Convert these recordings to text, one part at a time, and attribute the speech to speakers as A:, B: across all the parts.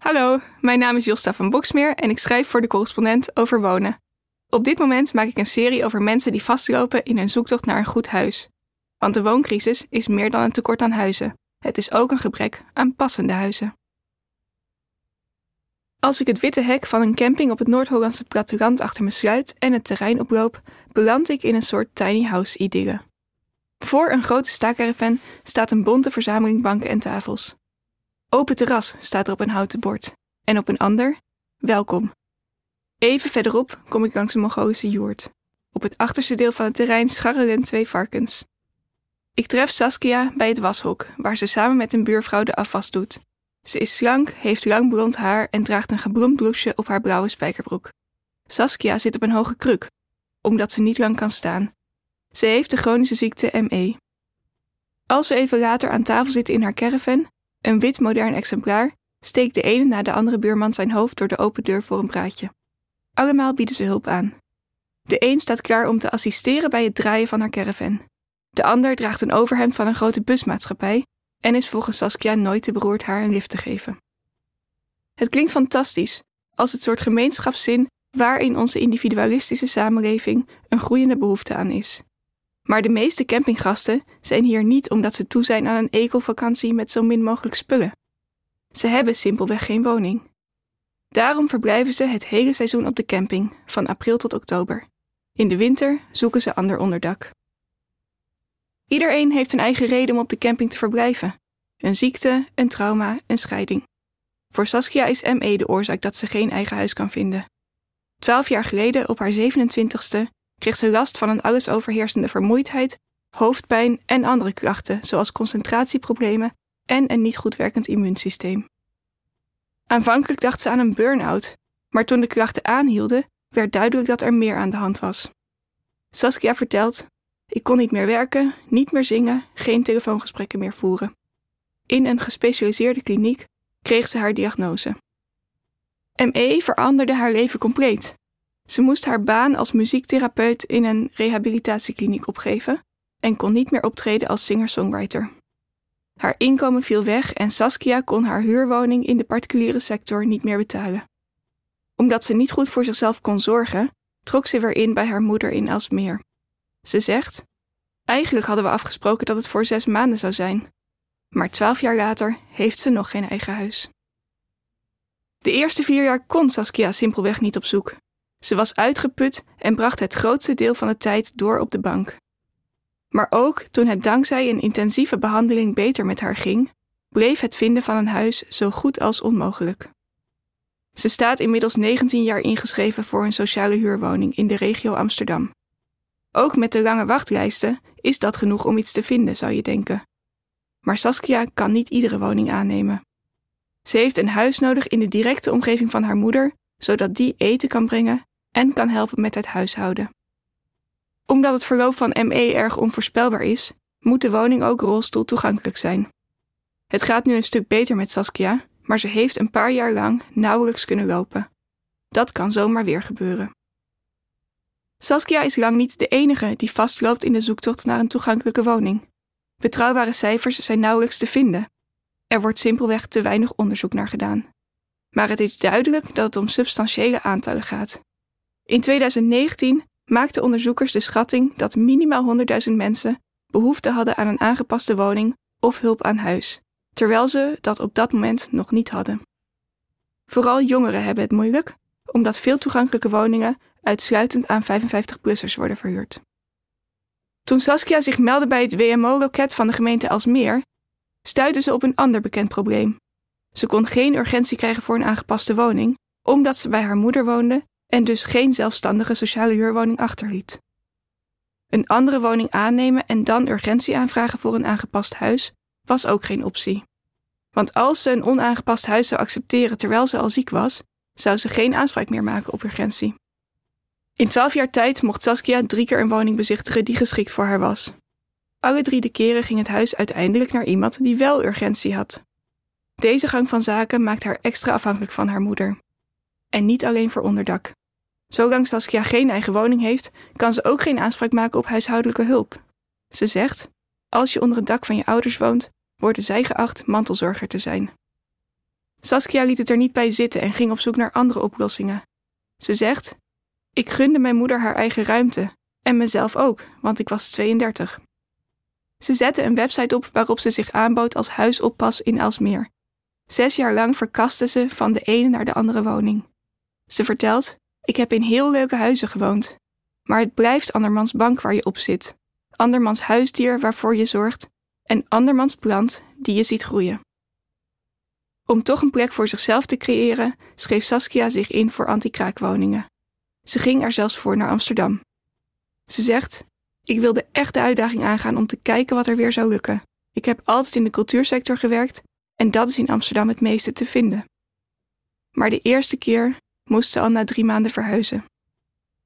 A: Hallo, mijn naam is Josta van Boksmeer en ik schrijf voor de correspondent over wonen. Op dit moment maak ik een serie over mensen die vastlopen in hun zoektocht naar een goed huis. Want de wooncrisis is meer dan een tekort aan huizen. Het is ook een gebrek aan passende huizen. Als ik het witte hek van een camping op het Noord-Hollandse platteland achter me sluit en het terrein oploop, beland ik in een soort tiny house idylle. Voor een grote staakerven staat een bonte verzameling banken en tafels. Open terras staat er op een houten bord. En op een ander, welkom. Even verderop kom ik langs een Mongolische joert. Op het achterste deel van het terrein scharrelen twee varkens. Ik tref Saskia bij het washok, waar ze samen met een buurvrouw de afwas doet. Ze is slank, heeft lang blond haar en draagt een gebloemd blouseje op haar blauwe spijkerbroek. Saskia zit op een hoge kruk, omdat ze niet lang kan staan. Ze heeft de chronische ziekte ME. Als we even later aan tafel zitten in haar caravan, een wit modern exemplaar, steekt de ene na de andere buurman zijn hoofd door de open deur voor een praatje. Allemaal bieden ze hulp aan. De een staat klaar om te assisteren bij het draaien van haar caravan. De ander draagt een overhemd van een grote busmaatschappij en is volgens Saskia nooit te beroerd haar een lift te geven. Het klinkt fantastisch, als het soort gemeenschapszin waarin onze individualistische samenleving een groeiende behoefte aan is. Maar de meeste campinggasten zijn hier niet omdat ze toe zijn aan een eco-vakantie met zo min mogelijk spullen. Ze hebben simpelweg geen woning. Daarom verblijven ze het hele seizoen op de camping, van april tot oktober. In de winter zoeken ze ander onderdak. Iedereen heeft een eigen reden om op de camping te verblijven: een ziekte, een trauma, een scheiding. Voor Saskia is ME de oorzaak dat ze geen eigen huis kan vinden. Twaalf jaar geleden, op haar 27ste, kreeg ze last van een alles overheersende vermoeidheid, hoofdpijn en andere klachten, zoals concentratieproblemen en een niet goed werkend immuunsysteem. Aanvankelijk dacht ze aan een burn-out, maar toen de klachten aanhielden, werd duidelijk dat er meer aan de hand was. Saskia vertelt: Ik kon niet meer werken, niet meer zingen, geen telefoongesprekken meer voeren. In een gespecialiseerde kliniek kreeg ze haar diagnose. ME veranderde haar leven compleet. Ze moest haar baan als muziektherapeut in een rehabilitatiekliniek opgeven en kon niet meer optreden als singer-songwriter. Haar inkomen viel weg en Saskia kon haar huurwoning in de particuliere sector niet meer betalen. Omdat ze niet goed voor zichzelf kon zorgen, trok ze weer in bij haar moeder in Elsmeer. Ze zegt: Eigenlijk hadden we afgesproken dat het voor zes maanden zou zijn. Maar twaalf jaar later heeft ze nog geen eigen huis. De eerste vier jaar kon Saskia simpelweg niet op zoek. Ze was uitgeput en bracht het grootste deel van de tijd door op de bank. Maar ook toen het dankzij een intensieve behandeling beter met haar ging, bleef het vinden van een huis zo goed als onmogelijk. Ze staat inmiddels 19 jaar ingeschreven voor een sociale huurwoning in de regio Amsterdam. Ook met de lange wachtlijsten is dat genoeg om iets te vinden, zou je denken. Maar Saskia kan niet iedere woning aannemen. Ze heeft een huis nodig in de directe omgeving van haar moeder, zodat die eten kan brengen en kan helpen met het huishouden. Omdat het verloop van ME erg onvoorspelbaar is, moet de woning ook rolstoel toegankelijk zijn. Het gaat nu een stuk beter met Saskia, maar ze heeft een paar jaar lang nauwelijks kunnen lopen. Dat kan zomaar weer gebeuren. Saskia is lang niet de enige die vastloopt in de zoektocht naar een toegankelijke woning. Betrouwbare cijfers zijn nauwelijks te vinden. Er wordt simpelweg te weinig onderzoek naar gedaan. Maar het is duidelijk dat het om substantiële aantallen gaat. In 2019 maakten onderzoekers de schatting dat minimaal 100.000 mensen behoefte hadden aan een aangepaste woning of hulp aan huis, terwijl ze dat op dat moment nog niet hadden. Vooral jongeren hebben het moeilijk, omdat veel toegankelijke woningen uitsluitend aan 55-plussers worden verhuurd. Toen Saskia zich meldde bij het WMO-loket van de gemeente Alsmeer, stuitte ze op een ander bekend probleem. Ze kon geen urgentie krijgen voor een aangepaste woning, omdat ze bij haar moeder woonde en dus geen zelfstandige sociale huurwoning achterliet. Een andere woning aannemen en dan urgentie aanvragen voor een aangepast huis was ook geen optie. Want als ze een onaangepast huis zou accepteren terwijl ze al ziek was, zou ze geen aanspraak meer maken op urgentie. In twaalf jaar tijd mocht Saskia drie keer een woning bezichtigen die geschikt voor haar was. Alle drie de keren ging het huis uiteindelijk naar iemand die wel urgentie had. Deze gang van zaken maakt haar extra afhankelijk van haar moeder. En niet alleen voor onderdak. Zolang Saskia geen eigen woning heeft, kan ze ook geen aanspraak maken op huishoudelijke hulp. Ze zegt: Als je onder het dak van je ouders woont, worden zij geacht mantelzorger te zijn. Saskia liet het er niet bij zitten en ging op zoek naar andere oplossingen. Ze zegt: Ik gunde mijn moeder haar eigen ruimte en mezelf ook, want ik was 32. Ze zette een website op waarop ze zich aanbood als huisoppas in Elsmeer. Zes jaar lang verkaste ze van de ene naar de andere woning. Ze vertelt: Ik heb in heel leuke huizen gewoond. Maar het blijft andermans bank waar je op zit, andermans huisdier waarvoor je zorgt en andermans plant die je ziet groeien. Om toch een plek voor zichzelf te creëren, schreef Saskia zich in voor anti-kraakwoningen. Ze ging er zelfs voor naar Amsterdam. Ze zegt: Ik echt de uitdaging aangaan om te kijken wat er weer zou lukken. Ik heb altijd in de cultuursector gewerkt en dat is in Amsterdam het meeste te vinden. Maar de eerste keer moest ze al na drie maanden verhuizen.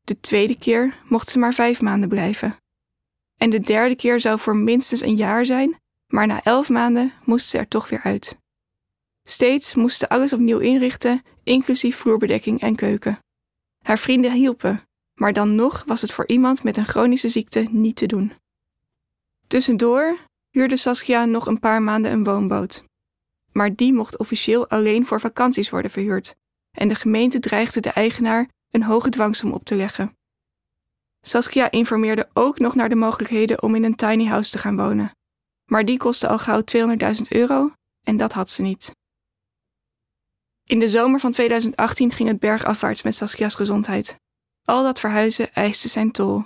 A: De tweede keer mocht ze maar vijf maanden blijven. En de derde keer zou voor minstens een jaar zijn, maar na elf maanden moest ze er toch weer uit. Steeds moest ze alles opnieuw inrichten, inclusief vloerbedekking en keuken. Haar vrienden hielpen, maar dan nog was het voor iemand met een chronische ziekte niet te doen. Tussendoor huurde Saskia nog een paar maanden een woonboot. Maar die mocht officieel alleen voor vakanties worden verhuurd, en de gemeente dreigde de eigenaar een hoge dwangsom op te leggen. Saskia informeerde ook nog naar de mogelijkheden om in een tiny house te gaan wonen. Maar die kostte al gauw 200.000 euro en dat had ze niet. In de zomer van 2018 ging het bergafwaarts met Saskia's gezondheid. Al dat verhuizen eiste zijn tol.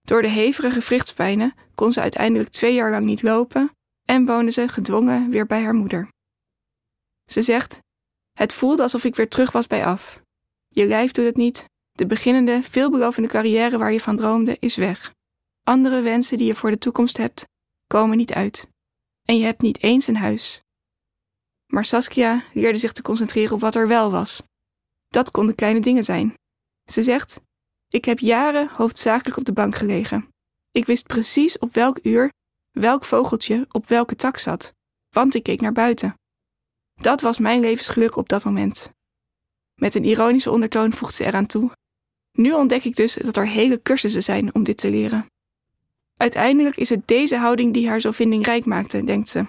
A: Door de hevige gewrichtspijnen kon ze uiteindelijk twee jaar lang niet lopen en woonde ze gedwongen weer bij haar moeder. Ze zegt: Het voelde alsof ik weer terug was bij af. Je lijf doet het niet. De beginnende, veelbelovende carrière waar je van droomde is weg. Andere wensen die je voor de toekomst hebt, komen niet uit. En je hebt niet eens een huis. Maar Saskia leerde zich te concentreren op wat er wel was. Dat konden kleine dingen zijn. Ze zegt: Ik heb jaren hoofdzakelijk op de bank gelegen. Ik wist precies op welk uur welk vogeltje op welke tak zat, want ik keek naar buiten. Dat was mijn levensgeluk op dat moment. Met een ironische ondertoon voegt ze eraan toe: Nu ontdek ik dus dat er hele cursussen zijn om dit te leren. Uiteindelijk is het deze houding die haar zo vindingrijk maakte, denkt ze.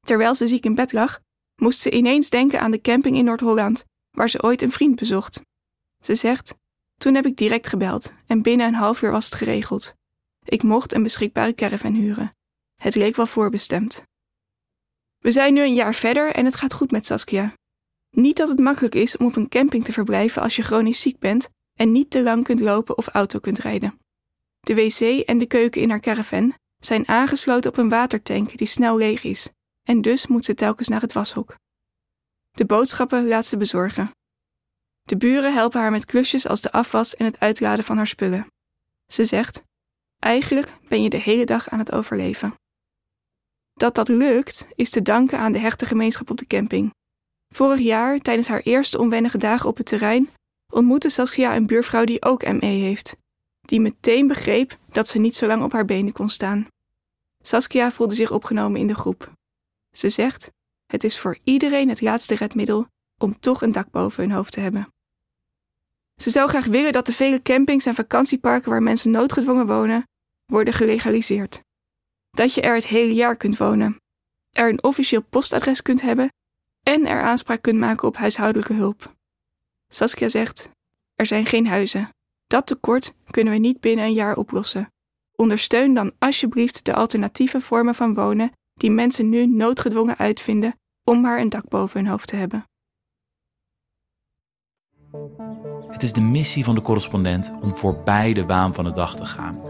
A: Terwijl ze ziek in bed lag, moest ze ineens denken aan de camping in Noord-Holland, waar ze ooit een vriend bezocht. Ze zegt: Toen heb ik direct gebeld en binnen een half uur was het geregeld. Ik mocht een beschikbare caravan huren. Het leek wel voorbestemd. We zijn nu een jaar verder en het gaat goed met Saskia. Niet dat het makkelijk is om op een camping te verblijven als je chronisch ziek bent en niet te lang kunt lopen of auto kunt rijden. De wc en de keuken in haar caravan zijn aangesloten op een watertank die snel leeg is en dus moet ze telkens naar het washok. De boodschappen laat ze bezorgen. De buren helpen haar met klusjes als de afwas en het uitladen van haar spullen. Ze zegt: Eigenlijk ben je de hele dag aan het overleven. Dat dat lukt is te danken aan de hechte gemeenschap op de camping. Vorig jaar, tijdens haar eerste onwennige dagen op het terrein, ontmoette Saskia een buurvrouw die ook ME heeft, die meteen begreep dat ze niet zo lang op haar benen kon staan. Saskia voelde zich opgenomen in de groep. Ze zegt: Het is voor iedereen het laatste redmiddel om toch een dak boven hun hoofd te hebben. Ze zou graag willen dat de vele campings en vakantieparken waar mensen noodgedwongen wonen, worden gelegaliseerd. Dat je er het hele jaar kunt wonen, er een officieel postadres kunt hebben en er aanspraak kunt maken op huishoudelijke hulp. Saskia zegt: Er zijn geen huizen. Dat tekort kunnen we niet binnen een jaar oplossen. Ondersteun dan alsjeblieft de alternatieve vormen van wonen die mensen nu noodgedwongen uitvinden om maar een dak boven hun hoofd te hebben.
B: Het is de missie van de correspondent om voorbij de waan van de dag te gaan.